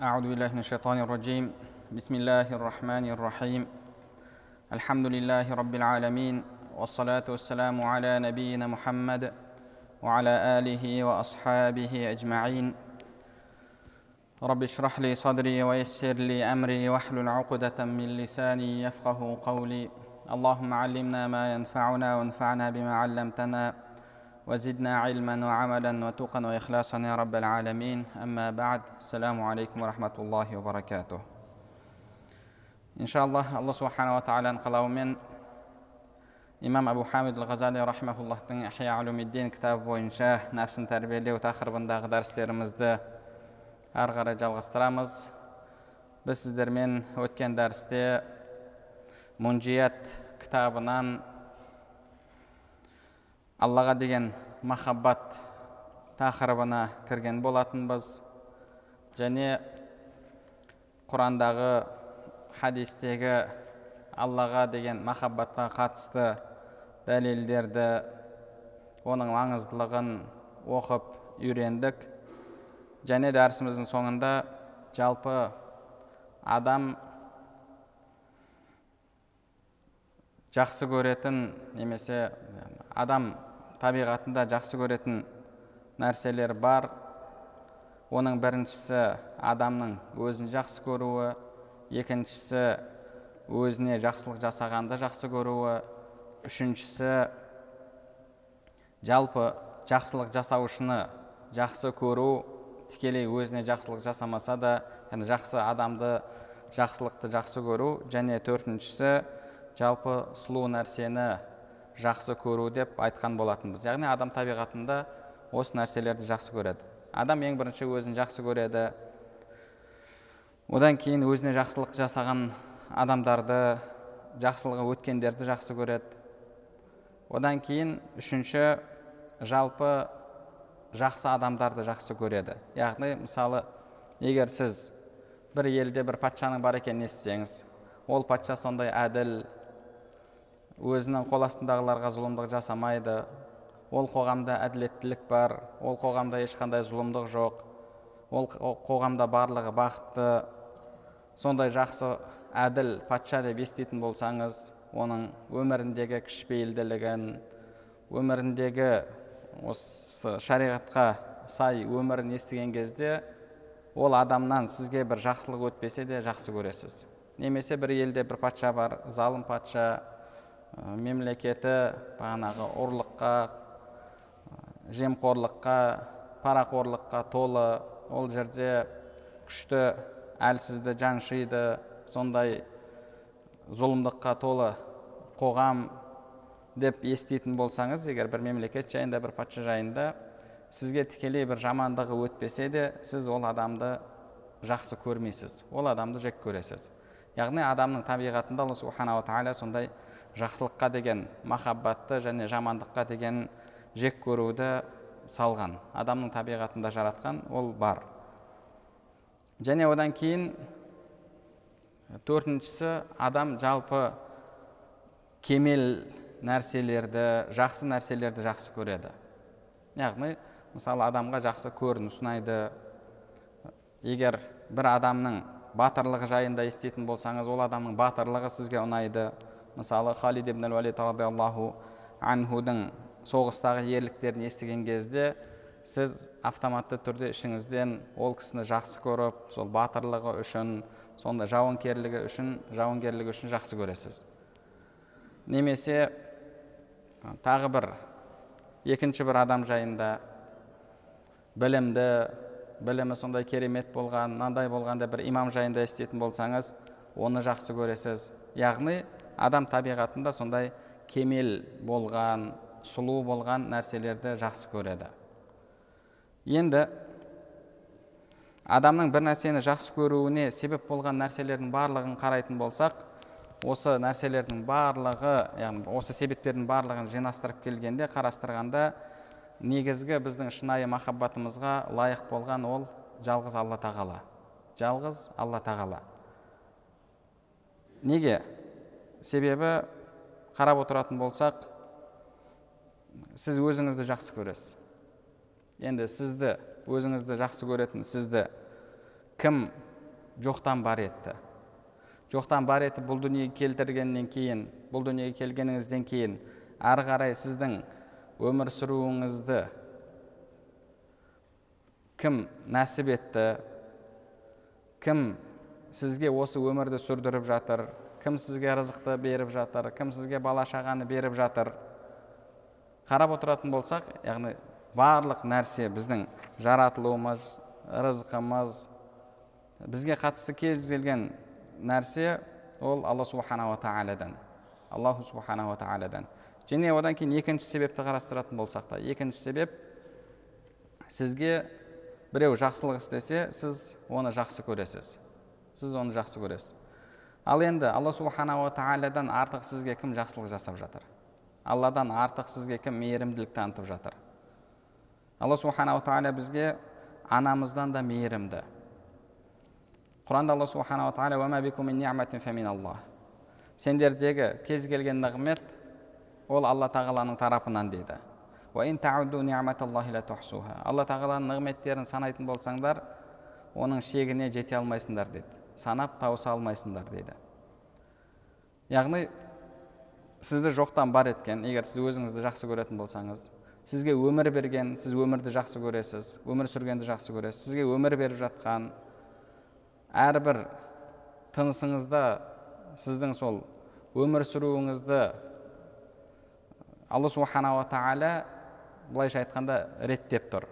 أعوذ بالله من الشيطان الرجيم. بسم الله الرحمن الرحيم. الحمد لله رب العالمين والصلاة والسلام على نبينا محمد وعلى آله وأصحابه أجمعين. رب اشرح لي صدري ويسر لي أمري واحلل عقدة من لساني يفقه قولي. اللهم علمنا ما ينفعنا وانفعنا بما علمتنا. وزدنا علما وعملا وتقا وإخلاصا يا رب العالمين أما بعد السلام عليكم ورحمة الله وبركاته иншаллах алла субханала тағаланың қалауымен имам абу хамид ал ғазали рахмауллахтың ихя улумиддин кітабы бойынша нәпсін тәрбиелеу тақырыбындағы дәрістерімізді ары қарай жалғастырамыз біз сіздермен өткен дәрісте мунжият кітабынан аллаға деген махаббат тақырыбына кірген болатынбыз. Және құрандағы хадистегі аллаға деген махаббатқа қатысты дәлелдерді оның маңыздылығын оқып үйрендік. Және дәрісіміздің соңында жалпы адам жақсы көретін немесе адам табиғатында жақсы көретін нәрселер бар. Оның біріншісі адамның өзін жақсы көруі екіншісі өзіне жақсылық жасағанды жақсы көруі үшіншісі жалпы жақсылық жасаушыны жақсы көру тікелей өзіне жақсылық жасамаса да яғни жақсы адамды жақсылықты жақсы көру және төртіншісі жалпы сұлу нәрсені жақсы көру деп айтқан болатынбыз. Яғни адам табиғатында осы нәрселерді жақсы көреді. Адам ең бірінші өзін жақсы көреді. Одан кейін өзіне жақсылық жасаған адамдарды жақсылығы өткендерді жақсы көреді. Одан кейін үшінші жалпы жақсы адамдарды жақсы көреді. Яғни мысалы егер сіз бір елде бір патшаның бар екенін естісеңіз ол патша сондай әділ өзінің қол астындағыларға зұлымдық жасамайды. Ол қоғамда әділеттілік бар ол қоғамда ешқандай зұлымдық жоқ ол қоғамда барлығы бақытты. Сондай жақсы әділ патша деп еститін болсаңыз оның өміріндегі кішіпейілділігін өміріндегі осы шариғатқа сай өмірін естіген кезде ол адамнан сізге бір жақсылық өтпесе де жақсы көресіз. Немесе бір елде бір патша бар залым патша мемлекеті бағанағы ұрлыққа жемқорлыққа парақорлыққа толы. Ол жерде күшті әлсізді жаншиды сондай зұлымдыққа толы қоғам деп еститін болсаңыз егер бір мемлекет жайында бір патша жайында сізге тікелей бір жамандығы өтпесе де сіз ол адамды жақсы көрмейсіз. Ол адамды жек көресіз. Яғни адамның табиғатында алла субханала тағала сондай жақсылыққа деген махаббатты және жамандыққа деген жек көруді салған. Адамның табиғатында жаратқан ол бар. Және одан кейін төртіншісі адам жалпы кемел нәрселерді жақсы нәрселерді жақсы көреді. Яғни мысалы адамға жақсы көрініс ұнайды. Егер бір адамның батырлығы жайында еститін болсаңыз ол адамның батырлығы сізге ұнайды. Мысалы халид ибн уалид радиаллаху анхудың соғыстағы ерліктерін естіген кезде сіз автоматты түрде ішіңізден ол кісіні жақсы көріп сол батырлығы үшін сондай жауынгерлігі үшін жауынгерлігі үшін жақсы көресіз. Немесе тағы бір екінші бір адам жайында білімді білімі сондай керемет болған мынандай болған деп бір имам жайында еститін болсаңыз оны жақсы көресіз. Яғни адам табиғатында сондай кемел болған сұлу болған нәрселерді жақсы көреді. Енді адамның бір нәрсені жақсы көруіне себеп болған нәрселердің барлығын қарайтын болсақ осы нәрселердің барлығы яғни осы себептердің барлығын жинастырып келгенде қарастырғанда негізгі біздің шынайы махаббатымызға лайық болған ол жалғыз алла тағала. Жалғыз алла тағала. Неге? Себебі қарап отыратын болсақ сіз өзіңізді жақсы көресіз. Енді сізді өзіңізді жақсы көретін сізді кім жоқтан бар етті? Жоқтан бар етіп бұл дүниеге келтіргеннен кейін бұл дүниеге келгеніңізден кейін ары қарай сіздің өмір сүруіңізді кім нәсіп етті? Кім сізге осы өмірді сүрдіріп жатыр? Кім сізге рызықты беріп жатыр кім сізге бала шағаны беріп жатыр? Қарап отыратын болсақ яғни барлық нәрсе біздің жаратылуымыз рызқымыз бізге қатысты кез келген нәрсе ол алла субханала тағаладан аллаху субханала тағаладан және одан кейін екінші себепті қарастыратын болсақ та екінші себеп сізге біреу жақсылық істесе сіз оны жақсы көресіз. Сіз оны жақсы көресіз. Ал енді алла субханала тағаладан артық сізге кім жақсылық жасап жатыр? Алладан артық сізге кім мейірімділік танытып жатыр? Алла субханала тағала бізге анамыздан да мейірімді. Құранда алла субханала тағала сендердегі кез келген нығмет ол алла тағаланың тарапынан дейді. Алла тағаланың нығметтерін санайтын болсаңдар оның шегіне жете алмайсыңдар дейді. Санап тауыса алмайсыңдар дейді. Яғни сізді жоқтан бар еткен егер сіз өзіңізді жақсы көретін болсаңыз сізге өмір берген сіз өмірді жақсы көресіз өмір сүргенді жақсы көресіз сізге өмір беріп жатқан әрбір тынысыңызда сіздің сол өмір сүруіңізді алла субханала тағала былайша айтқанда реттеп тұр.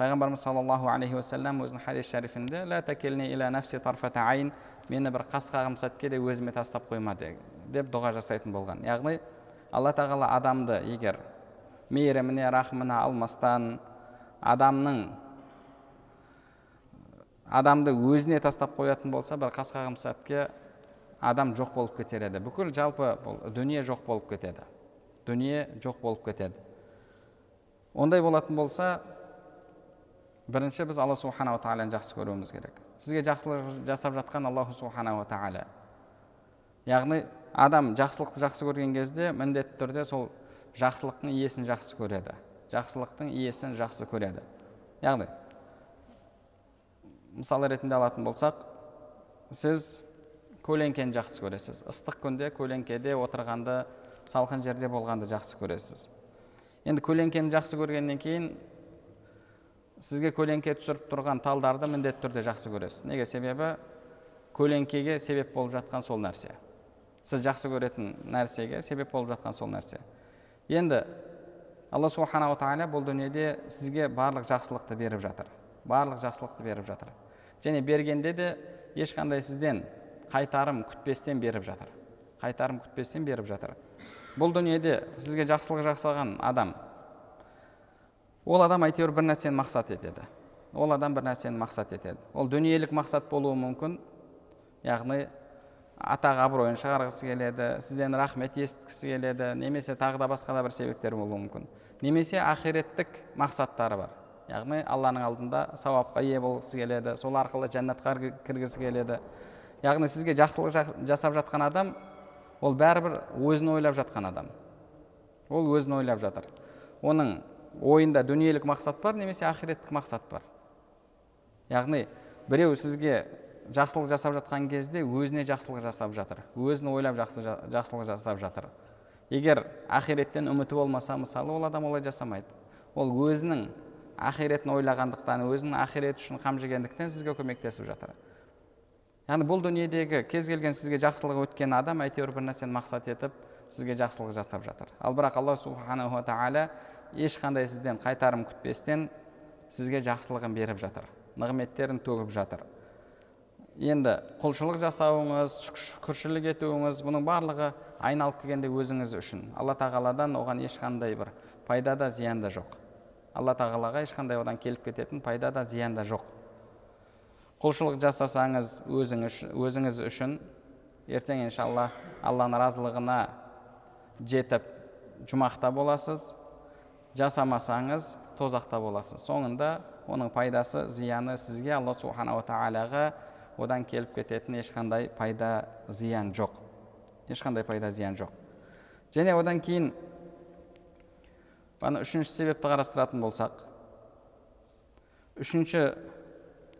Пайғамбарымыз саллаллаху алейхи уассалам өзінің хадис шәрифінде мені бір қас қағым сәтке де өзіме тастап қойма деп дұға жасайтын болған яғни алла тағала адамды егер мейіріміне рахымына алмастан адамның адамды өзіне тастап қоятын болса бір қас қағым адам жоқ болып кетер еді бүкіл жалпы бұл дүние жоқ болып кетеді дүние жоқ болып кетеді ондай болатын болса бірінші біз алла субханала тағаланы жақсы көруіміз керек сізге жақсылық жасап жатқан аллаху субханала тағала яғни адам жақсылықты жақсы көрген кезде міндетті түрде сол жақсылықтың иесін жақсы көреді жақсылықтың иесін жақсы көреді яғни мысал ретінде алатын болсақ сіз көлеңкені жақсы көресіз ыстық күнде көлеңкеде отырғанды салқын жерде болғанды жақсы көресіз енді көлеңкені жақсы көргеннен кейін сізге көлеңке түсіріп тұрған талдарды міндетті түрде жақсы көресіз неге себебі көлеңкеге себеп болып жатқан сол нәрсе сіз жақсы көретін нәрсеге себеп болып жатқан сол нәрсе енді алла субханала тағала бұл дүниеде сізге барлық жақсылықты беріп жатыр барлық жақсылықты беріп жатыр және бергенде де ешқандай сізден қайтарым күтпестен беріп жатыр қайтарым күтпестен беріп жатыр бұл дүниеде сізге жақсылық жасаған адам ол адам әйтеуір бір нәрсені мақсат етеді. Ол адам бір нәрсені мақсат етеді. Ол дүниелік мақсат болуы мүмкін. Яғни атақ абыройын шығарғысы келеді сізден рахмет естіткісі келеді немесе тағы да басқа да бір себептер болуы мүмкін. Немесе ақиреттік мақсаттары бар. Яғни алланың алдында сауапқа ие болғысы келеді сол арқылы жәннатқа кіргісі келеді. Яғни сізге жақсылық жасап жатқан адам ол бәрібір өзін ойлап жатқан адам. Ол өзін ойлап жатыр. Оның ойында дүниелік мақсат бар немесе ақиреттік мақсат бар? Яғни біреу сізге жақсылық жасап жатқан кезде өзіне жақсылық жасап жатыр. Өзін ойлап жақсы, жақсылық жасап жатыр. Егер ақиреттен үміті болмаса мысалы ол адам олай жасамайды. Ол өзінің ақиретін ойлағандықтан өзінің ақиреті үшін қам жегендіктен сізге көмектесіп жатыр. Яғни бұл дүниедегі кез келген сізге жақсылық өткен адам әйтеуір бір нәрсені мақсат етіп сізге жақсылық жасап жатыр. Ал бірақ алла субханала тағала ешқандай сізден қайтарым күтпестен сізге жақсылығын беріп жатыр нығметтерін төгіп жатыр. Енді құлшылық жасауыңыз шүкіршілік етуіңіз бұның барлығы айналып келгенде өзіңіз үшін. Алла тағаладан оған ешқандай бір пайда да зиян да жоқ. Алла тағалаға ешқандай одан келіп кететін пайда да зиян да жоқ. Құлшылық жасасаңыз өзіңіз, өзіңіз үшін ертең иншалла алланың разылығына жетіп жұмақта боласыз. Жасамасаңыз тозақта боласыз. Соңында оның пайдасы зияны сізге алла субханала тағалаға одан келіп кететін ешқандай пайда зиян жоқ. Ешқандай пайда зиян жоқ. Және одан кейін ана үшінші себепті қарастыратын болсақ үшінші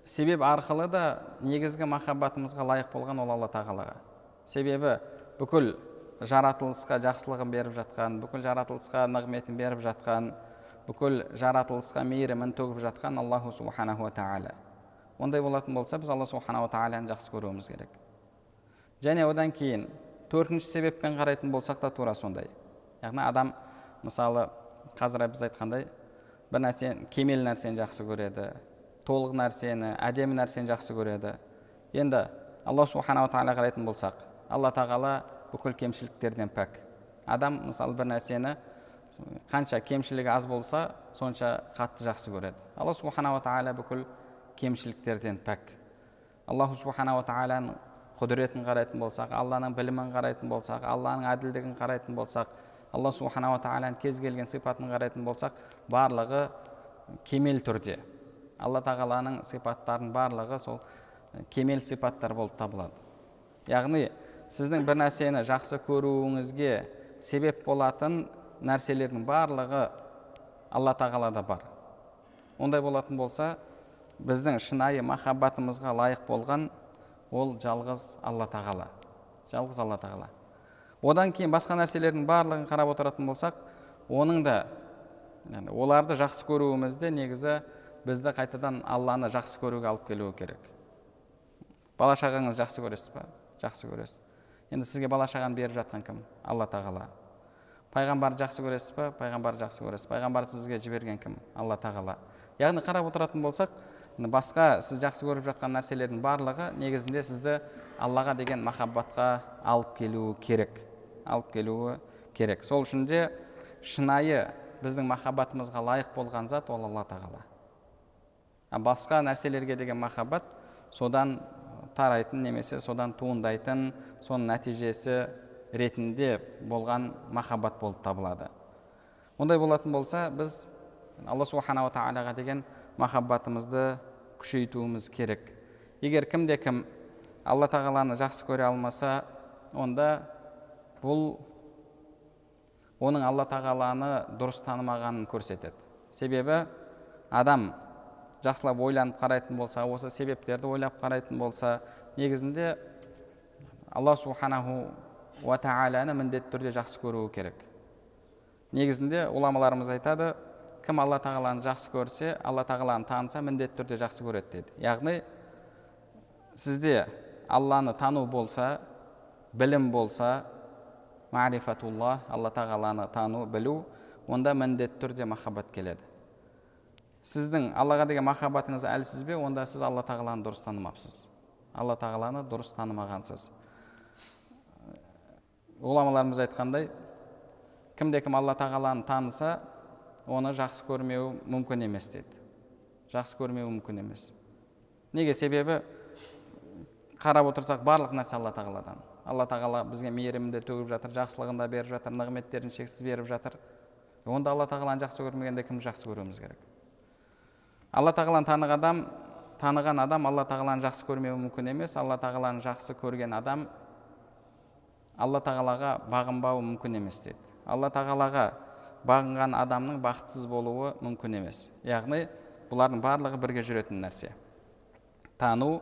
себеп арқылы да негізгі махаббатымызға лайық болған ол алла тағалаға. Себебі бүкіл жаратылысқа жақсылығын беріп жатқан бүкіл жаратылысқа нығметін беріп жатқан бүкіл жаратылысқа мейірімін төгіп жатқан аллаху субханаху тағала. Ондай болатын болса біз алла субханала тағаланы жақсы көруіміз керек. Және одан кейін төртінші себеппен қарайтын болсақ та тура сондай. Яғни адам мысалы қазір біз айтқандай бір нәрсені кемел нәрсені жақсы көреді толық нәрсені әдемі нәрсені жақсы көреді. Енді алла субханала тағала қарайтын болсақ алла тағала бүкіл кемшіліктерден пәк. Адам мысалы бір нәрсені қанша кемшілігі аз болса сонша қатты жақсы көреді. Алла субханала тағала бүкіл кемшіліктерден пәк. Аллаху субханала тағаланың құдіретін қарайтын болсақ алланың білімін қарайтын болсақ алланың әділдігін қарайтын болсақ алла субханала тағаланың кез келген сипатын қарайтын болсақ барлығы кемел түрде. Алла тағаланың сипаттарының барлығы сол кемел сипаттар болып табылады. Яғни сіздің бір нәрсені жақсы көруіңізге себеп болатын нәрселердің барлығы алла тағалада бар. Ондай болатын болса біздің шынайы махаббатымызға лайық болған ол жалғыз алла тағала. Жалғыз алла тағала. Одан кейін басқа нәрселердің барлығын қарап отыратын болсақ оның да оларды жақсы көруімізде негізі бізді қайтадан алланы жақсы көруге алып келуі керек. Бала шағаңыз жақсы көресіз ба жақсы көресіз. Енді сізге бала шағаны беріп жатқан кім алла тағала пайғамбарды жақсы көресіз ба пайғамбарды жақсы көресіз пайғамбарды сізге жіберген кім алла тағала яғни қарап отыратын болсақ басқа сіз жақсы көріп жатқан нәрселердің барлығы негізінде сізді аллаға деген махаббатқа алып келуі керек алып келуі керек сол үшін де шынайы біздің махаббатымызға лайық болған зат ол алла тағала басқа нәрселерге деген махаббат содан тарайтын немесе содан туындайтын соның нәтижесі ретінде болған махаббат болып табылады. Ондай болатын болса біз алла субханала тағалаға деген махаббатымызды күшейтуіміз керек. Егер кімде кім алла тағаланы жақсы көре алмаса онда бұл оның алла тағаланы дұрыс танымағанын көрсетеді. Себебі адам жақсылап ойланып қарайтын болса осы себептерді ойлап қарайтын болса негізінде алла субханаху уа тағаланы міндетті түрде жақсы көруі керек. Негізінде ғұламаларымыз айтады кім алла тағаланы жақсы көрсе алла тағаланы таныса міндетті түрде жақсы көреді дейді. Яғни сізде алланы тану болса білім болса марифатулла алла тағаланы тану білу онда міндетті түрде махаббат келеді. Сіздің аллаға деген махаббатыңыз әлсіз бе? Онда сіз алла тағаланы дұрыс танымапсыз. Алла тағаланы дұрыс танымағансыз. Ғұламаларымыз айтқандай кімде кім алла тағаланы таныса оны жақсы көрмеуі мүмкін емес дейді. Жақсы көрмеуі мүмкін емес. Неге? Себебі қарап отырсақ барлық нәрсе алла тағаладан. Алла тағала бізге мейірімін де төгіп жатыр жақсылығын да беріп жатыр нығметтерін шексіз беріп жатыр. Онда алла тағаланы жақсы көрмегенде кімді жақсы көруіміз керек? Алла тағаланы таныған адам таныған адам алла тағаланы жақсы көрмеуі мүмкін емес. Алла тағаланы жақсы көрген адам алла тағалаға бағынбауы мүмкін емес дейді. Алла тағалаға бағынған адамның бақытсыз болуы мүмкін емес. Яғни бұлардың барлығы бірге жүретін нәрсе. Тану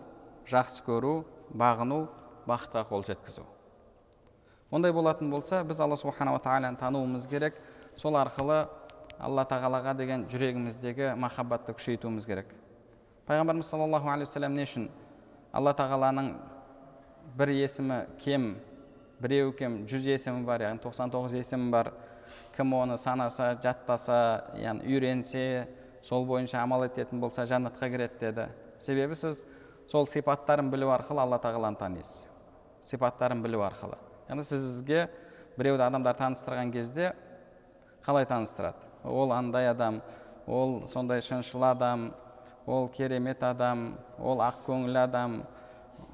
жақсы көру бағыну бақытқа қол жеткізу. Ондай болатын болса біз алла субханала тағаланы тануымыз керек. Сол арқылы алла тағалаға деген жүрегіміздегі махаббатты күшейтуіміз керек. Пайғамбарымыз саллаллаху алейхи уассалам не үшін? Алла тағаланың бір есімі кем біреу кем жүз есімі бар яғни тоқсан тоғыз есімі бар. Кім оны санаса жаттаса яғни үйренсе сол бойынша амал ететін болса жәннатқа кіреді деді. Себебі сіз сол сипаттарын білу арқылы алла тағаланы танисыз. Сипаттарын білу арқылы. Яғни сізге біреуді адамдар таныстырған кезде қалай таныстырады? Ол андай адам ол сондай шыншыл адам ол керемет адам ол ақкөңіл адам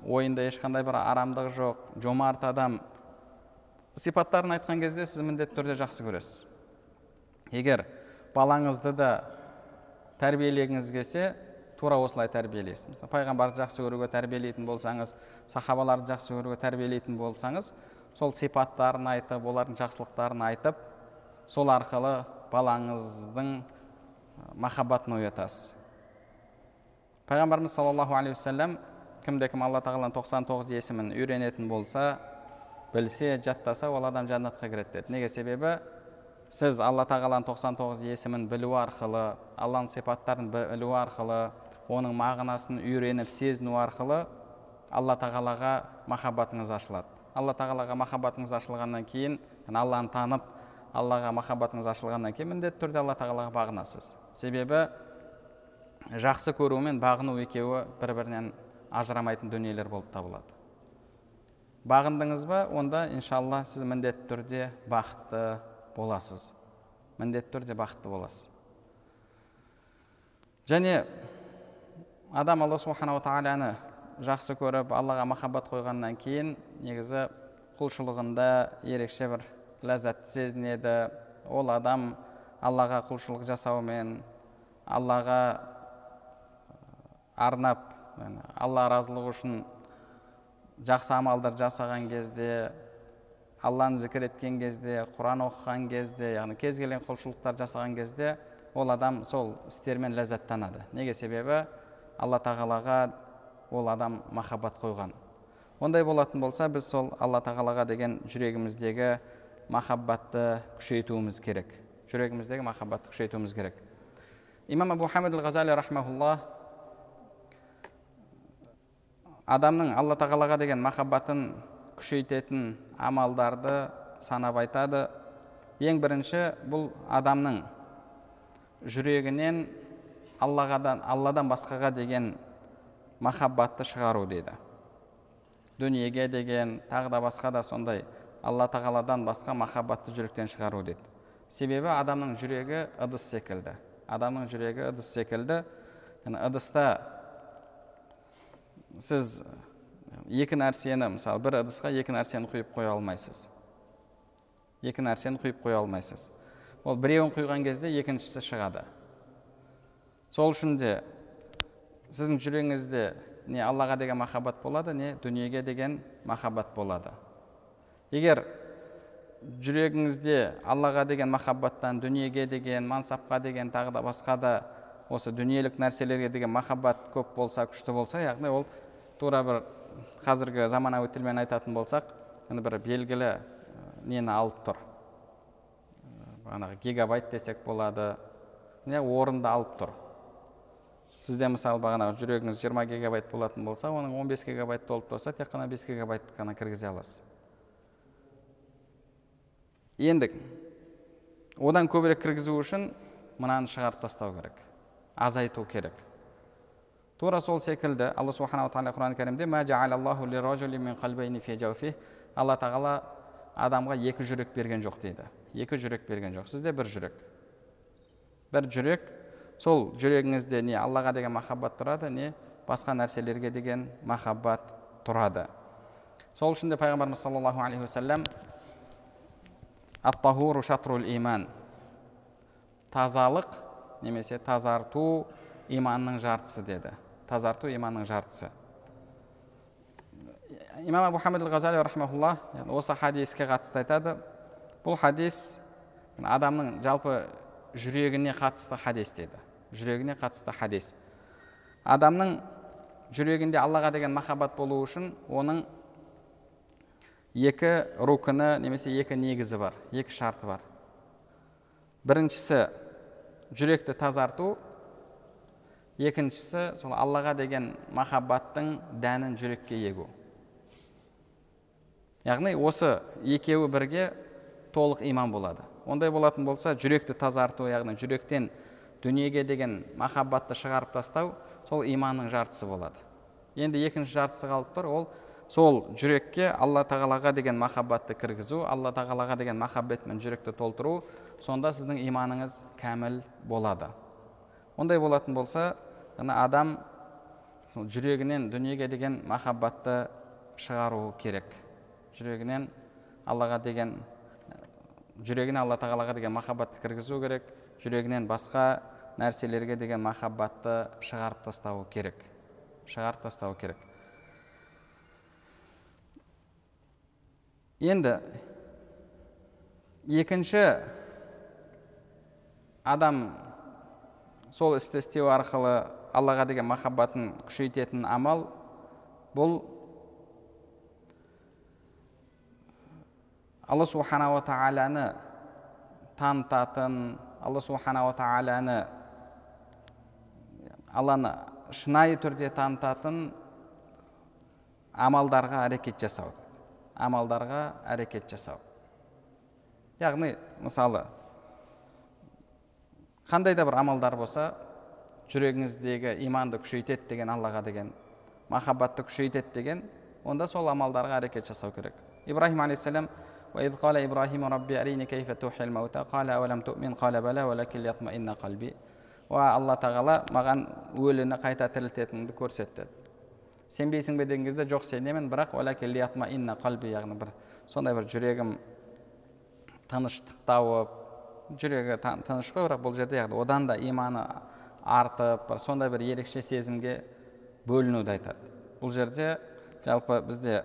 ойында ешқандай бір арамдық жоқ жомарт адам. Сипаттарын айтқан кезде сіз міндетті түрде жақсы көресіз. Егер балаңызды да тәрбиелегіңіз келсе тура осылай тәрбиелейсіз. Мысалы пайғамбарды жақсы көруге тәрбиелейтін болсаңыз сахабаларды жақсы көруге тәрбиелейтін болсаңыз сол сипаттарын айтып олардың жақсылықтарын айтып сол арқылы балаңыздың махаббатын оятасыз. Пайғамбарымыз саллаллаху алейхи уассалам кімде кім алла тағаланың 99 есімін үйренетін болса білсе жаттаса ол адам жәннатқа кіреді деді. Неге себебі? Сіз алла тағаланың 99 есімін білу арқылы алланың сипаттарын білу арқылы оның мағынасын үйреніп сезіну арқылы алла тағалаға махаббатыңыз ашылады. Алла тағалаға махаббатыңыз ашылғаннан кейін алланы танып аллаға махаббатыңыз ашылғаннан кейін міндетті түрде алла тағалаға бағынасыз. Себебі жақсы көру мен бағыну екеуі бір бірінен ажырамайтын дүниелер болып табылады. Бағындыңыз ба онда иншалла сіз міндетті түрде бақытты боласыз. Міндетті түрде бақытты боласыз. Және адам алла субханала тағаланы жақсы көріп аллаға махаббат қойғаннан кейін негізі құлшылығында ерекше бір ләззатты сезінеді. Ол адам аллаға құлшылық жасаумен аллаға арнап алла разылығы үшін жақсы амалдар жасаған кезде алланы зікір еткен кезде құран оқыған кезде яғни кез келген құлшылықтар жасаған кезде ол адам сол істермен ләззаттанады. Неге себебі? Алла тағалаға ол адам махаббат қойған. Ондай болатын болса біз сол алла тағалаға деген жүрегіміздегі махаббатты күшейтуіміз керек жүрегіміздегі махаббатты күшейтуіміз керек имам абу хамид ғазали рахмаулла адамның алла тағалаға деген махаббатын күшейтетін амалдарды санап айтады ең бірінші бұл адамның жүрегінен аллағадан алладан басқаға деген махаббатты шығару дейді дүниеге деген тағы да басқа да сондай алла тағаладан басқа махаббатты жүректен шығару дейді. Себебі адамның жүрегі ыдыс секілді. Адамның жүрегі ыдыс секілді. Ыдыста сіз екі нәрсені мысалы бір ыдысқа екі нәрсені құйып қоя алмайсыз. Екі нәрсені құйып қоя алмайсыз. Ол біреуін құйған кезде екіншісі шығады. Сол үшін де сіздің жүрегіңізде не аллаға деген махаббат болады не дүниеге деген махаббат болады. Егер жүрегіңізде аллаға деген махаббаттан дүниеге деген мансапқа деген тағы да басқа да осы дүниелік нәрселерге деген махаббат көп болса күшті болса яғни ол тура бір қазіргі заманауи тілмен айтатын болсақ енді бір белгілі нені алып тұр. Бағанағы гигабайт десек болады не орынды алып тұр. Сізде мысалы бағанағы жүрегіңіз 20 гигабайт болатын болса оның 15 гигабайт толып тұрса тек қана 5 гигабайт қана кіргізе аласыз. Енді одан көбірек кіргізу үшін мынаны шығарып тастау керек азайту керек. Тура сол секілді алла субханала тағала құран кәрімде алла тағала адамға екі жүрек берген жоқ дейді. Екі жүрек берген жоқ. Сізде бір жүрек. бір жүрек сол жүрегіңізде не аллаға деген махаббат тұрады не басқа нәрселерге деген махаббат тұрады. Сол үшін де пайғамбарымыз саллаллаху алейхи уассалам иман тазалық немесе тазарту иманның жартысы деді. Тазарту иманның жартысы. Имам абу хамид ғазали рахмаулла осы хадиске қатысты айтады. Бұл хадис адамның жалпы жүрегіне қатысты хадис деді. Жүрегіне қатысты хадис. Адамның жүрегінде аллаға деген махаббат болу үшін оның екі рукіні немесе екі негізі бар екі шарты бар. Біріншісі жүректі тазарту екіншісі сол аллаға деген махаббаттың дәнін жүрекке егу. Яғни осы екеуі бірге толық иман болады. Ондай болатын болса жүректі тазарту яғни жүректен дүниеге деген махаббатты шығарып тастау сол иманның жартысы болады. Енді екінші жартысы қалып тұр ол сол жүрекке алла тағалаға деген махаббатты кіргізу алла тағалаға деген махаббатмен жүректі толтыру сонда сіздің иманыңыз кәміл болады. Ондай болатын болса ана адам сол жүрегінен дүниеге деген махаббатты шығару керек. Жүрегінен аллаға деген жүрегіне алла тағалаға деген махаббатты кіргізу керек. Жүрегінен басқа нәрселерге деген махаббатты шығарып тастау керек. Шығарып тастау керек. Енді екінші адам сол істі істеу арқылы аллаға деген махаббатын күшейтетін амал бұл алла субханала тағаланы танытатын алла субханала тағаланы алланы шынайы түрде танытатын амалдарға әрекет жасау амалдарға әрекет жасау яғни мысалы қандай да бір амалдар болса жүрегіңіздегі иманды күшейтеді деген аллаға деген махаббатты күшейтеді деген онда сол амалдарға әрекет жасау керек ибраһим алейхисалам وإذ قال إبراهيم ربي أريني كيف تحيي الموتى قال أولم تؤمن قال بلى ولكن ليطمئن قلبي алла тағала маған өліні қайта тірілтетініңді көрсет деді сенбейсің бе деген кезде жоқ сенемін бірақ қалби яғни бір сондай бір жүрегім тыныштық тауып жүрегі тыныш қой бірақ бұл жерде яғни одан да иманы артып бір сондай бір ерекше сезімге бөлінуді айтады бұл жерде жалпы бізде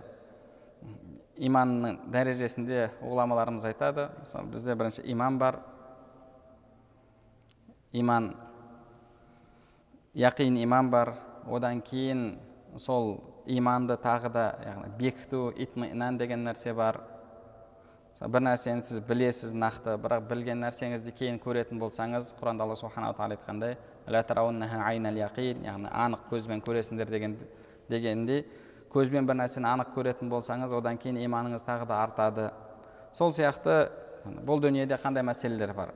иманның дәрежесінде ғұламаларымыз айтады. Мысалы бізде бірінші иман бар. Иман яқин иман бар. Одан кейін сол иманды тағы да яғни бекіту итминан деген нәрсе бар. Бір нәрсені сіз білесіз нақты бірақ білген нәрсеңізді кейін көретін болсаңыз құранда алла субханала тағала айтқандай яғни анық көзбен көресіңдер деген дегендей көзбен бір нәрсені анық көретін болсаңыз одан кейін иманыңыз тағы да артады. Сол сияқты бұл дүниеде қандай мәселелер бар?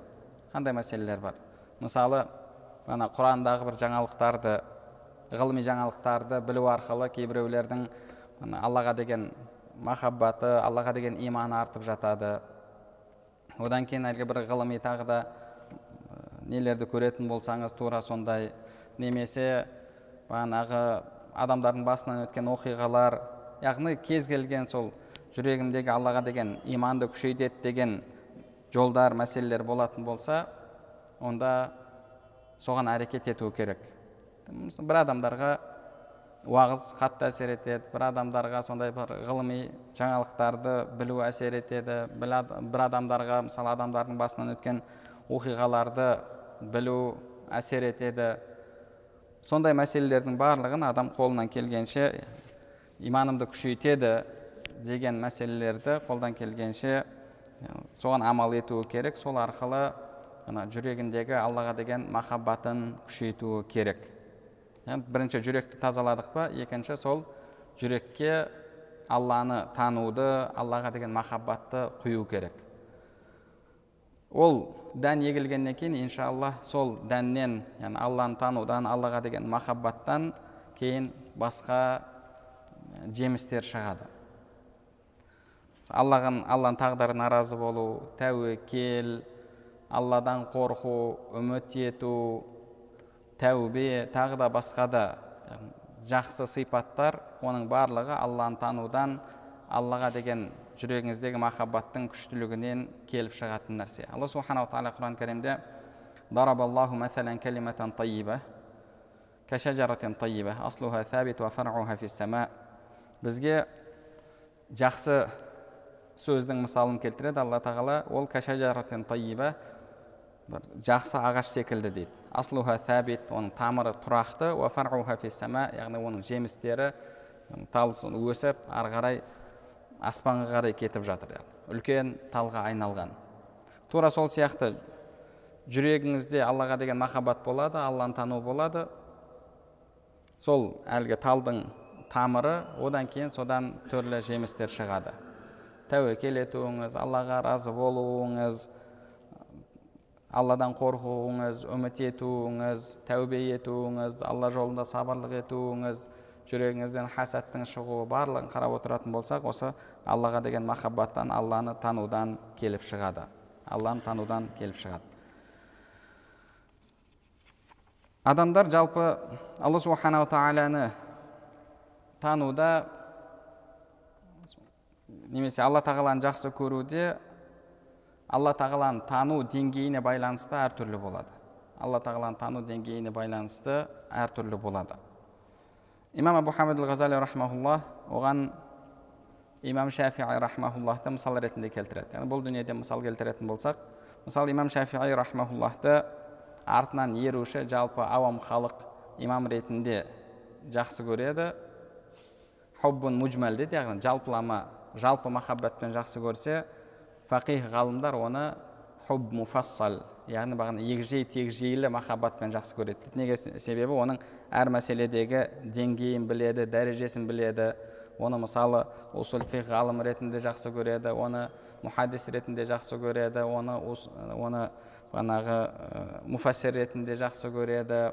Қандай мәселелер бар? Мысалы ана құрандағы бір жаңалықтарды ғылыми жаңалықтарды білу арқылы кейбіреулердің аллаға деген махаббаты аллаға деген иманы артып жатады. Одан кейін әлгі бір ғылыми тағы да нелерді көретін болсаңыз тура сондай. Немесе бағанағы адамдардың басынан өткен оқиғалар яғни кез келген сол жүрегімдегі аллаға деген иманды күшейтеді деген жолдар мәселелер болатын болса онда соған әрекет ету керек. Бір адамдарға уағыз қатты әсер етеді бір адамдарға сондай бір ғылыми жаңалықтарды білу әсер етеді бір адамдарға мысалы адамдардың басынан өткен оқиғаларды білу әсер етеді. Сондай мәселелердің барлығын адам қолынан келгенше иманымды күшейтеді деген мәселелерді қолдан келгенше соған амал етуі керек. Сол арқылы жүрегіндегі аллаға деген махаббатын күшейтуі керек. Бірінші жүректі тазаладық па екінші сол жүрекке алланы тануды аллаға деген махаббатты құю керек ол дән егілгеннен кейін иншалла сол дәннен яғни алланы танудан аллаға деген махаббаттан кейін басқа жемістер шығады аллаған алланың тағдырына разы болу тәуекел алладан қорқу үміт ету тәубе тағы да басқа да жақсы сипаттар оның барлығы алланы танудан аллаға деген жүрегіңіздегі махаббаттың күштілігінен келіп шығатын нәрсе. Алла субханала тағала құран кәрімде бізге жақсы сөздің мысалын келтіреді алла тағала. Ол бір жақсы ағаш секілді дейді. Аслуха тәбит оның тамыры тұрақты яғни оның жемістері тал өсіп ары қарай аспанға қарай кетіп жатыр үлкен талға айналған. Тура сол сияқты жүрегіңізде аллаға деген махаббат болады алланы тану болады. Сол әлгі талдың тамыры одан кейін содан түрлі жемістер шығады. Тәуекел етуіңіз аллаға разы болуыңыз алладан қорқуыңыз үміт етуіңіз тәубе етуіңіз алла жолында сабырлық етуіңіз жүрегіңізден хасаттың шығуы барлығын қарап отыратын болсақ осы аллаға деген махаббаттан алланы танудан келіп шығады алланы танудан келіп шығады адамдар жалпы алла субханала тағаланы тануда немесе алла тағаланы жақсы көруде алла тағаланы тану деңгейіне байланысты әртүрлі болады. Алла тағаланы тану деңгейіне байланысты әртүрлі болады. Имам абу хамид ғазали рахмаулла оған имам шафии рахмауллахты мысал ретінде келтіреді. Яғни бұл дүниеде мысал келтіретін болсақ мысалы имам шафии рахмауллахты артынан еруші жалпы ауам халық имам ретінде жақсы көреді. Хуббун мужмал дейді яғни жалпылама жалпы махаббатпен жақсы көрсе фақих ғалымдар оны хуб муфассал яғни бағана егжей тегжейлі махаббатпен жақсы көреді дейді. Неге себебі оның әр мәселедегі деңгейін біледі дәрежесін біледі оны мысалы усул фих ғалым ретінде жақсы көреді оны мұхаддис ретінде жақсы көреді оны оны бағанағы муфассир ретінде жақсы көреді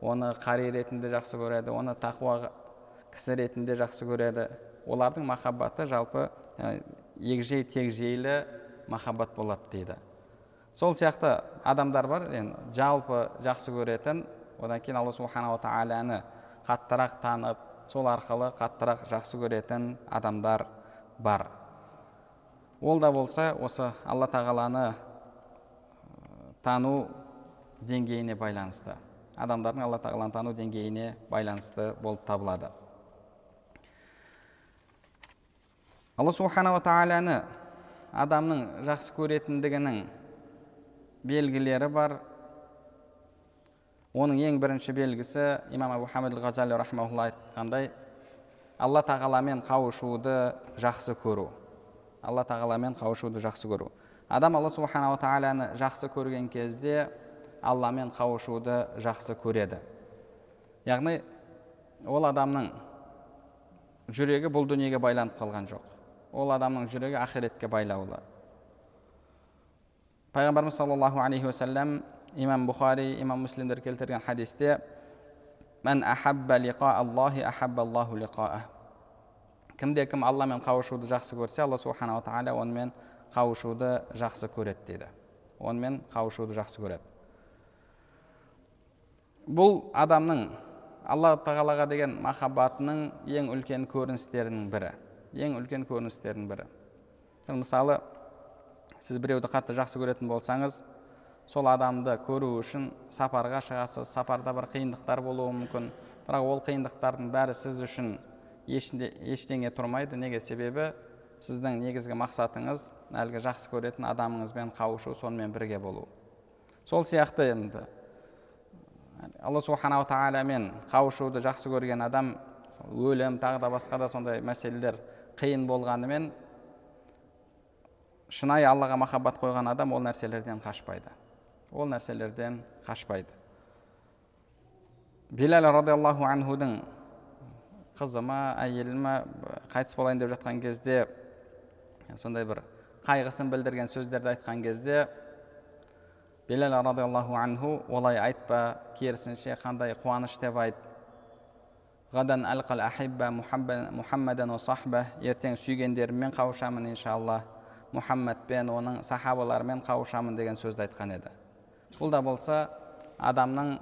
оны қари ретінде жақсы көреді оны тақуа кісі ретінде жақсы көреді. Олардың махаббаты жалпы егжей тегжейлі махаббат болады дейді. Сол сияқты адамдар бар енді жалпы жақсы көретін одан кейін алла субханала тағаланы қаттырақ танып сол арқылы қаттырақ жақсы көретін адамдар бар. Ол да болса осы алла тағаланы тану деңгейіне байланысты. Адамдардың алла тағаланы тану деңгейіне байланысты болып табылады. Алла субханала тағаланы адамның жақсы көретіндігінің белгілері бар. Оның ең бірінші белгісі имам абу хамид ғазали рахмаулла айтқандай алла тағаламен қауышуды жақсы көру алла тағаламен қауышуды жақсы көру. Адам алла субханала тағаланы жақсы көрген кезде алламен қауышуды жақсы көреді. Яғни ол адамның жүрегі бұл дүниеге байланып қалған жоқ. Ол адамның жүрегі ақиретке байлаулы. Пайғамбарымыз саллаллаху алейхи уассалам имам бұхари имам муслимдер келтірген хадисте мән кімде кім алламен қауышуды жақсы көрсе алла субханала тағала онымен қауышуды жақсы көреді дейді. Онымен қауышуды жақсы көреді. Бұл адамның алла тағалаға деген махаббатының ең үлкен көріністерінің бірі. Ең үлкен көріністердің бірі. Мысалы сіз біреуді қатты жақсы көретін болсаңыз сол адамды көру үшін сапарға шығасыз сапарда бір қиындықтар болуы мүмкін. Бірақ ол қиындықтардың бәрі сіз үшін ешінде, ештеңе тұрмайды. Неге себебі сіздің негізгі мақсатыңыз әлгі жақсы көретін адамыңызбен қауышу сонымен бірге болу. Сол сияқты енді алла субханала тағаламен қауышуды жақсы көрген адам өлім тағы да басқа да сондай мәселелер қиын болғанымен шынайы аллаға махаббат қойған адам ол нәрселерден қашпайды. Ол нәрселерден қашпайды. Билал радиаллаху анхудың қызы ма әйелі ма қайтыс болайын деп жатқан кезде сондай бір қайғысын білдірген сөздерді айтқан кезде билал радиаллаху анху олай айтпа керісінше қандай қуаныш деп айт ғадан әлқал ахибба мұхаммадан сахба ертең сүйгендеріммен қауышамын иншалла мұхаммадпен оның сахабаларымен қауышамын деген сөзді айтқан еді бұл да болса адамның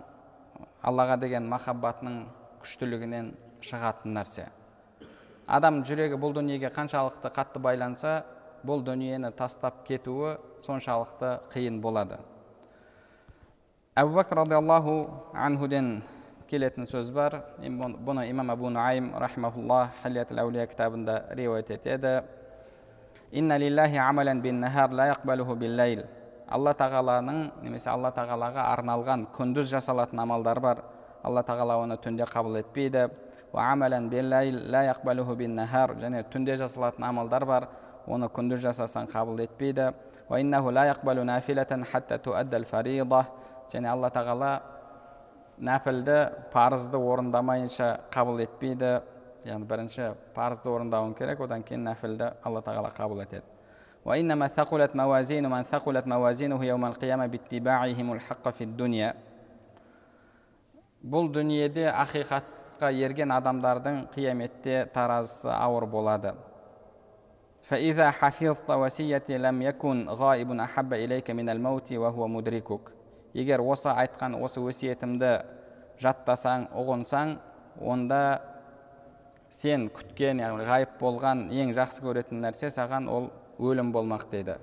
аллаға деген махаббатының күштілігінен шығатын нәрсе адам жүрегі бұл дүниеге қаншалықты қатты байланса бұл дүниені тастап кетуі соншалықты қиын болады әбу бәкір радиаллаху анхуден келетін сөз бар бұны имам абу нуайм рахимахулла хилятул әулия кітабында риуаят етеді инна лиллахи амалан бин нахар ла яқбалуху биллайл алла тағаланың немесе алла тағалаға арналған күндіз жасалатын амалдар бар алла тағала оны түнде қабыл етпейді және түнде жасалатын амалдар бар оны күндіз жасасаң қабыл етпейді және алла тағала нәпілді парызды орындамайынша қабыл етпейді яғни бірінші парызды орындауың керек одан кейін нәпілді алла тағала қабыл етеді бұл дүниеде ақиқатқа ерген адамдардың қияметте таразысы ауыр болады егер осы айтқан осы өсиетімді жаттасаң ұғынсаң онда сен күткен яғни ғайып болған ең жақсы көретін нәрсе саған ол өлім болмақ дейді.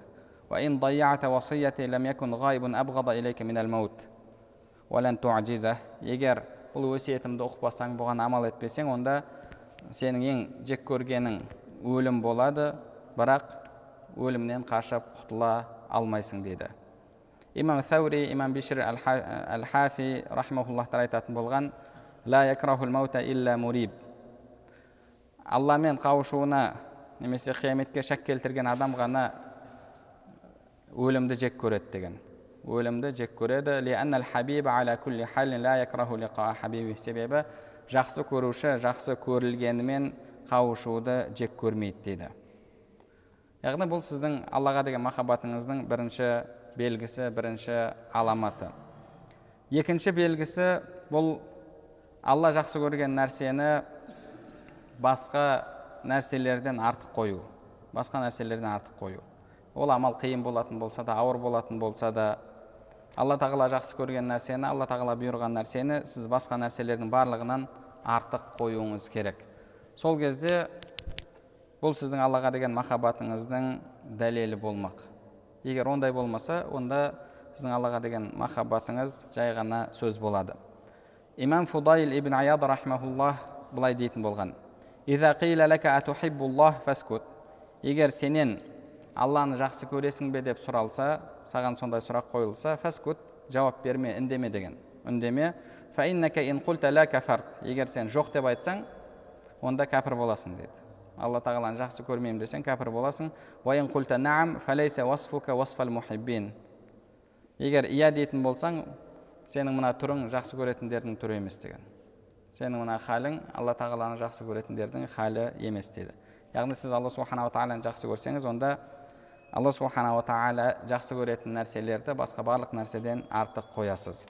Егер бұл өсиетімді ұқпасаң бұған амал етпесең онда сенің ең жек көргенің өлім болады бірақ өлімнен қашып құтыла алмайсың дейді. Имам сәури имам бишір әл хафи рахмауллахтар айтатын болған ла якрахул маута илля муриб алламен қауышуына немесе қияметке шәк келтірген адам ғана өлімді жек көреді деген өлімді жек көреді себебі жақсы көруші жақсы көрілгенімен қауышуды жек көрмейді дейді яғни бұл сіздің аллаға деген махаббатыңыздың бірінші белгісі бірінші аламаты. Екінші белгісі бұл алла жақсы көрген нәрсені басқа нәрселерден артық қою басқа нәрселерден артық қою. Ол амал қиын болатын болса да ауыр болатын болса да алла тағала жақсы көрген нәрсені алла тағала бұйырған нәрсені сіз басқа нәрселердің барлығынан артық қоюыңыз керек. Сол кезде бұл сіздің аллаға деген махаббатыңыздың дәлелі болмақ. Егер ондай болмаса онда сіздің аллаға деген махаббатыңыз жай ғана сөз болады. Имам фудайл ибн аяд рахмауллах былай дейтін болған. Егер сенен алланы жақсы көресің бе? деп сұралса саған сондай сұрақ қойылса фаскут жауап берме үндеме деген. Үндеме? Егер сен жоқ деп айтсаң онда кәпір боласың деді. Алла тағаланы жақсы көрмеймін десең кәпір боласың. Егер иә дейтін болсаң сенің мына түрің жақсы көретіндердің түрі емес деген. Сенің мына халің алла тағаланы жақсы көретіндердің халі емес дейді. Яғни сіз алла субханала тағаланы жақсы көрсеңіз онда алла субханала тағала жақсы көретін нәрселерді басқа барлық нәрседен артық қоясыз.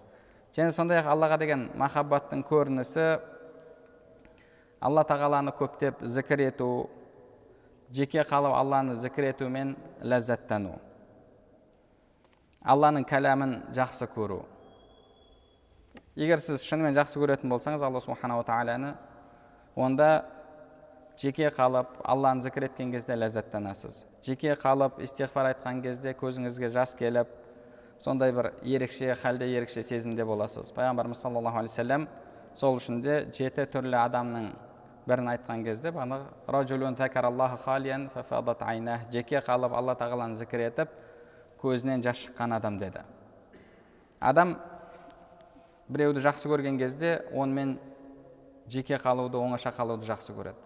Және сондай ақ аллаға деген махаббаттың көрінісі алла тағаланы көптеп зікір ету жеке қалып алланы зікір етумен ләззаттану. Алланың кәләмін жақсы көру. Егер сіз шынымен жақсы көретін болсаңыз алла субханала тағаланы онда жеке қалып алланы зікір еткен кезде ләззаттанасыз. Жеке қалып истиғфар айтқан кезде көзіңізге жас келіп сондай бір ерекше халде ерекше сезімде боласыз. Пайғамбарымыз саллаллаху алейхи сол үшін де жеті түрлі адамның бірін айтқан кезде бағана жеке қалып алла тағаланы зікір етіп көзінен жас шыққан адам деді. Адам біреуді жақсы көрген кезде онымен жеке қалуды оңаша қалуды жақсы көреді.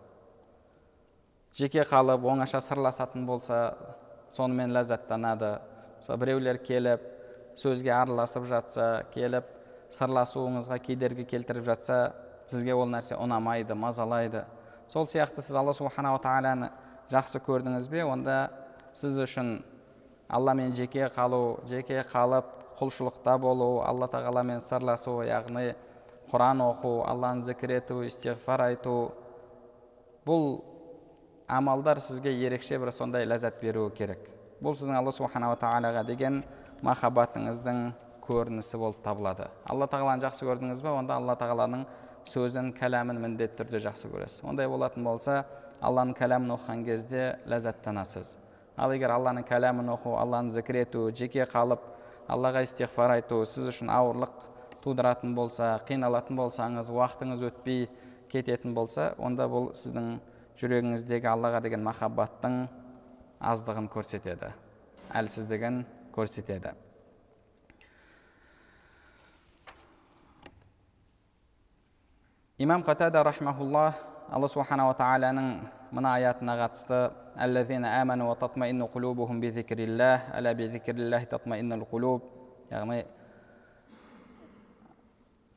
Жеке қалып оңаша сырласатын болса сонымен ләззаттанады. Мысалы біреулер келіп сөзге араласып жатса келіп сырласуыңызға кедергі келтіріп жатса сізге ол нәрсе ұнамайды мазалайды сол сияқты сіз алла субханала тағаланы жақсы көрдіңіз бе онда сіз үшін алламен жеке қалу жеке қалып құлшылықта болу алла тағаламен сырласу яғни құран оқу алланы зікір ету истиғфар айту бұл амалдар сізге ерекше бір сондай ләззат беруі керек бұл сіздің алла субханала тағалаға деген махаббатыңыздың көрінісі болып табылады алла тағаланы жақсы көрдіңіз ба онда алла тағаланың сөзін кәләмін міндетті түрде жақсы көресіз ондай болатын болса алланың кәләмін оқыған кезде ләззаттанасыз ал егер алланың кәләмін оқу алланы зікір ету жеке қалып аллаға истиғфар айту сіз үшін ауырлық тудыратын болса қиналатын болсаңыз уақытыңыз өтпей кететін болса онда бұл сіздің жүрегіңіздегі аллаға деген махаббаттың аздығын көрсетеді әлсіздігін көрсетеді имам қатада рахмаулла алла субханала тағаланың мына аятына қатысты. Яғни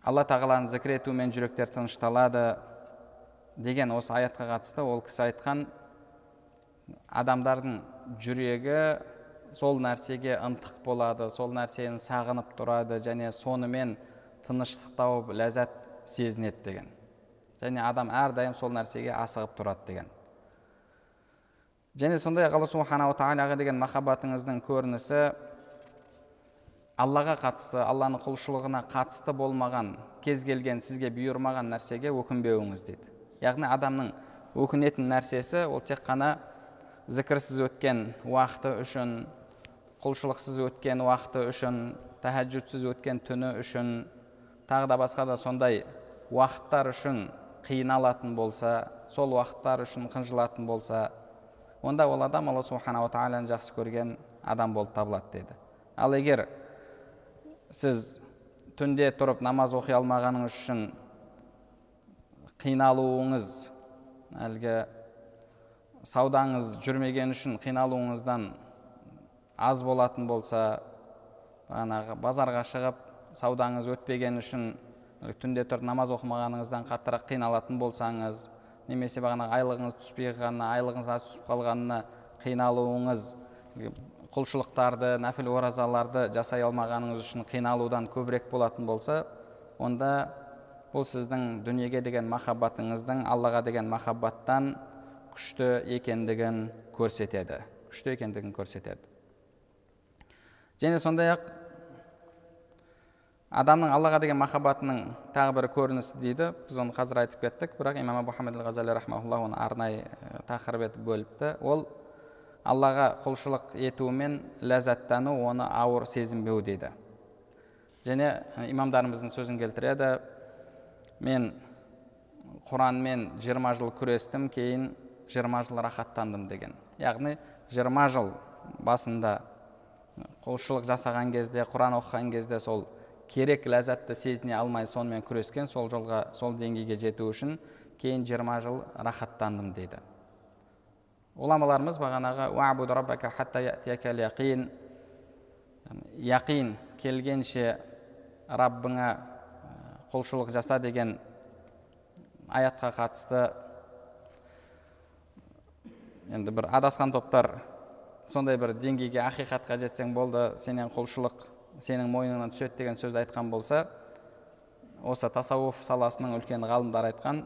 алла тағаланы зікір етумен жүректер тынышталады деген осы аятқа қатысты. Ол кісі айтқан адамдардың жүрегі сол нәрсеге ынтық болады сол нәрсені сағынып тұрады және сонымен тыныштық тауып ләззат сезінеді деген. Және адам әрдайым сол нәрсеге асығып тұрады деген. Және сондай ақ алла субханала тағалаға деген махаббатыңыздың көрінісі аллаға қатысты алланың құлшылығына қатысты болмаған кез келген сізге бұйырмаған нәрсеге өкінбеуіңіз дейді. Яғни адамның өкінетін нәрсесі ол тек қана зікірсіз өткен уақыты үшін құлшылықсыз өткен уақыты үшін тәхәжүдсіз өткен түні үшін тағы да басқа да сондай уақыттар үшін қиналатын болса сол уақыттар үшін қынжылатын болса онда ол адам алла субханала тағаланы жақсы көрген адам болып табылады деді. Ал егер сіз түнде тұрып намаз оқи алмағаныңыз үшін қиналуыңыз әлгі саудаңыз жүрмеген үшін қиналуыңыздан аз болатын болса бағанағы базарға шығып саудаңыз өтпеген үшін түнде тұрып намаз оқымағаныңыздан қаттырақ қиналатын болсаңыз немесе бағанағы айлығыңыз түспей қалғанына айлығыңыз аз түсіп қалғанына қиналуыңыз құлшылықтарды нәпіл оразаларды жасай алмағаныңыз үшін қиналудан көбірек болатын болса онда бұл сіздің дүниеге деген махаббатыңыздың аллаға деген махаббаттан күшті екендігін көрсетеді. күшті екендігін көрсетеді. Және сондай ақ адамның аллаға деген махаббатының тағы бір көрінісі дейді. Біз оны қазір айтып кеттік. Бірақ имам абу ғазали рахмаулла оны арнайы тақырып етіп бөліпті. Ол аллаға құлшылық етумен ләззаттану оны ауыр сезінбеу дейді. Және имамдарымыздың сөзін келтіреді. Мен құранмен жиырма жыл күрестім кейін жиырма жыл рахаттандым деген. Яғни жиырма жыл басында құлшылық жасаған кезде құран оқыған кезде сол керек ләззатты сезіне алмай сонымен күрескен сол жолға сол деңгейге жету үшін кейін жиырма жыл рахаттандым дейді. Ғұламаларымыз бағанағы яқин келгенше раббыңа құлшылық жаса деген аятқа қатысты енді бір адасқан топтар сондай бір деңгейге ақиқатқа жетсең болды сенен құлшылық сенің мойныңнан түседі деген сөзді айтқан болса осы тасауф саласының үлкен ғалымдары айтқан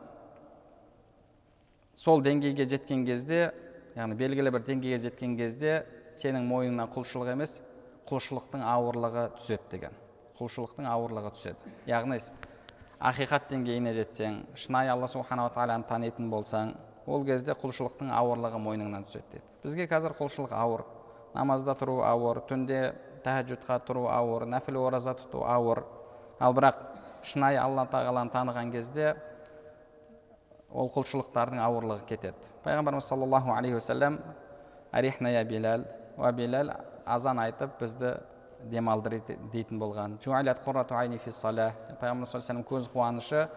сол деңгейге жеткен кезде яғни белгілі бір деңгейге жеткен кезде сенің мойныңнан құлшылық емес құлшылықтың ауырлығы түседі деген құлшылықтың ауырлығы түседі. Яғни ақиқат деңгейіне жетсең шынайы алла субханала тағаланы танитын болсаң ол кезде құлшылықтың ауырлығы мойныңнан түседі дейді бізге қазір құлшылық ауыр. Намазда тұру ауыр түнде тәхәжүдқа тұру ауыр нәпіл ораза тұту ауыр ал бірақ шынайы алла тағаланы таныған кезде ол құлшылықтардың ауырлығы кетеді. Пайғамбарымыз саллаллаху алейхи уассалам арихна я билал уа билал азан айтып бізді демалдыр дейтін болған. Пайғамбар саллаллаху көз қуанышы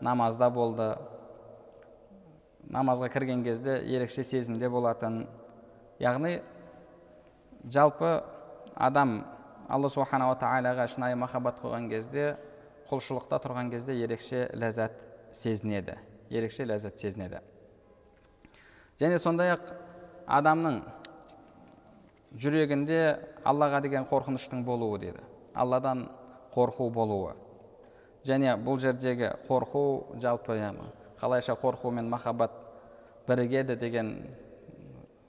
намазда болды. Намазға кірген кезде ерекше сезімде болатын. Яғни жалпы адам алла субханала тағалаға шынайы махаббат қойған кезде құлшылықта тұрған кезде ерекше ләззат сезінеді ерекше ләззат сезінеді. Және сондай ақ адамның жүрегінде аллаға деген қорқыныштың болуы деді. Алладан қорқу болуы. Және бұл жердегі қорқу жалпы қалайша қорқу мен махаббат бірігеді деген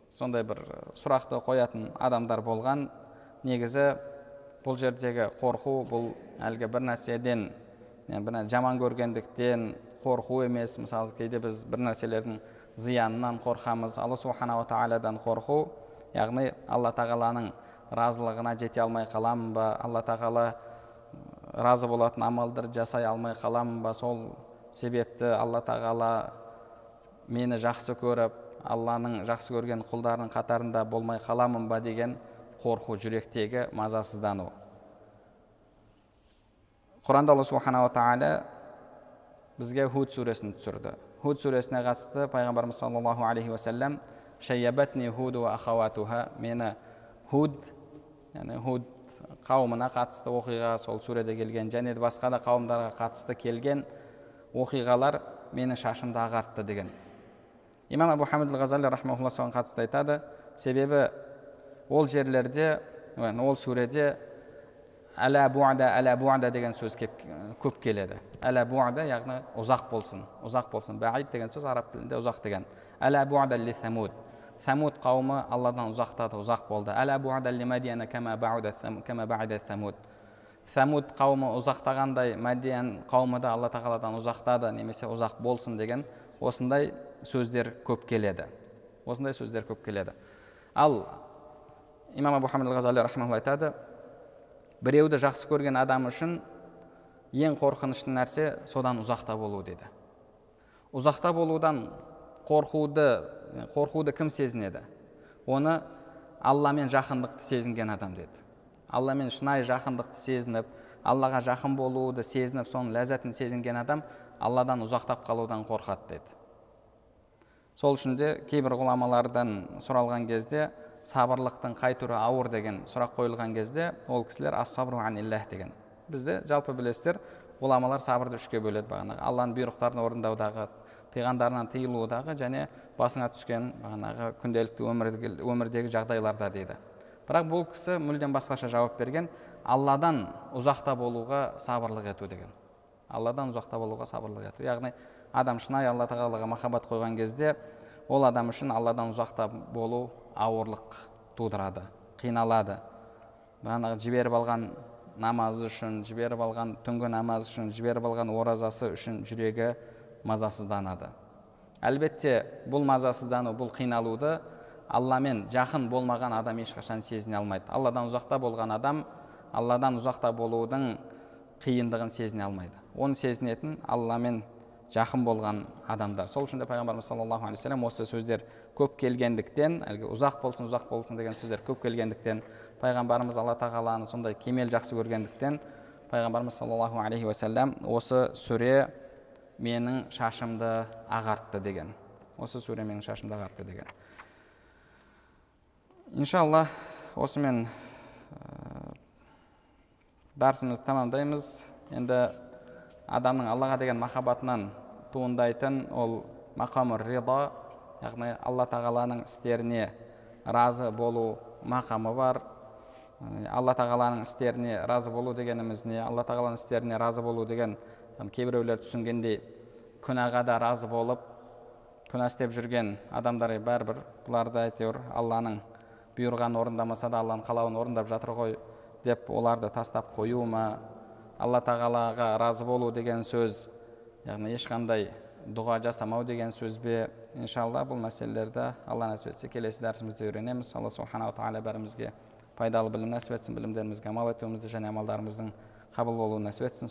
сондай бір сұрақты қоятын адамдар болған. Негізі бұл жердегі қорқу бұл әлгі бір нәрседен бір жаман көргендіктен қорқу емес. Мысалы кейде біз бір нәрселердің зиянынан қорқамыз. Алла субханала тағаладан қорқу яғни алла тағаланың разылығына жете алмай қаламын ба? Алла тағала разы болатын амалдар жасай алмай қаламын ба? Сол себепті алла тағала мені жақсы көріп алланың жақсы көрген құлдарының қатарында болмай қаламын ба? деген қорқу жүректегі мазасыздану құранда алла субханала тағала бізге худ сүресін түсірді худ сүресіне қатысты пайғамбарымыз саллаллаху алейхи уассалам мені худ яғни худ қауымына қатысты оқиға сол сүреде келген және де басқа да қауымдарға қатысты келген оқиғалар мені шашымды ағартты деген имам абу хамид ғазали рахмаулла соған қатысты айтады себебі ол жерлерде ол сүреде әла буада әла буада деген сөз кеп, көп келеді. Әла буада яғни ұзақ болсын ұзақ болсын баид деген сөз араб тілінде ұзақ деген. Әла буада ли самуд? Самуд қауымы алладан ұзақтады ұзақ болды әла буада ли мадияна самуд? Самуд қауымы ұзақтағандай мәдиян қауымы да алла тағаладан ұзақтады немесе ұзақ болсын деген осындай сөздер көп келеді. Осындай сөздер көп келеді. Ал имам абу хамид ғазали айтады біреуді жақсы көрген адам үшін ең қорқынышты нәрсе содан ұзақта болу деді ұзақта болудан қорқуды қорқуды кім сезінеді оны алламен жақындықты сезінген адам деді алламен шынайы жақындықты сезініп аллаға жақын болуды сезініп соның ләззатын сезінген адам алладан ұзақтап қалудан қорқады деді сол үшін де кейбір ғұламалардан сұралған кезде сабырлықтың қай түрі ауыр деген сұрақ қойылған кезде ол кісілер ассабру аниллах деген. Бізде жалпы білесіздер ғұламалар сабырды үшке бөледі бағанағы алланың бұйрықтарын орындаудағы тыйғандарынан тыйылудағы және басыңа түскен бағанағы күнделікті өмірдегі, өмірдегі жағдайларда дейді. Бірақ бұл кісі мүлдем басқаша жауап берген алладан ұзақта болуға сабырлық ету деген. Алладан ұзақта болуға сабырлық ету яғни адам шынайы алла тағалаға махаббат қойған кезде ол адам үшін алладан ұзақта болу ауырлық тудырады қиналады. Бағанағы жіберіп алған намазы үшін жіберіп алған түнгі намаз үшін жіберіп алған оразасы үшін жүрегі мазасызданады. Әлбетте бұл мазасыздану бұл қиналуды алламен жақын болмаған адам ешқашан сезіне алмайды. Алладан ұзақта болған адам алладан ұзақта болудың қиындығын сезіне алмайды. Оны сезінетін алламен жақын болған адамдар. Сол үшін де пайғамбарымыз саллаллаху алейхи вассалам осы сөздер көп келгендіктен әлгі ұзақ болсын ұзақ болсын деген сөздер көп келгендіктен пайғамбарымыз алла тағаланы сондай кемел жақсы көргендіктен пайғамбарымыз саллаллаху алейхи уассалам осы сүре менің шашымды ағартты деген. Осы сүре менің шашымды ағартты деген. Иншалла осымен ә, дәрісімізді тәмамдаймыз. Енді адамның аллаға деген махаббатынан туындайтын ол мақамы рида яғни алла тағаланың істеріне разы болу мақамы бар. Алла тағаланың істеріне разы болу дегеніміз не? Алла тағаланың істеріне разы болу деген кейбіреулер түсінгендей күнәға да разы болып күнә істеп жүрген адамдар бәрібір бұларды әйтеуір алланың бұйырғанын орындамаса да алланың қалауын орындап жатыр ғой деп оларды тастап қою ма? Алла тағалаға разы болу деген сөз яғни ешқандай дұға жасамау деген сөз бе? Иншалла бұл мәселелерді алла нәсіп етсе келесі дәрісімізде үйренеміз. Алла субханала тағала бәрімізге пайдалы білім нәсіп етсін білімдерімізге амал етуімізді және амалдарымыздың қабыл болуын нәсіп етсін.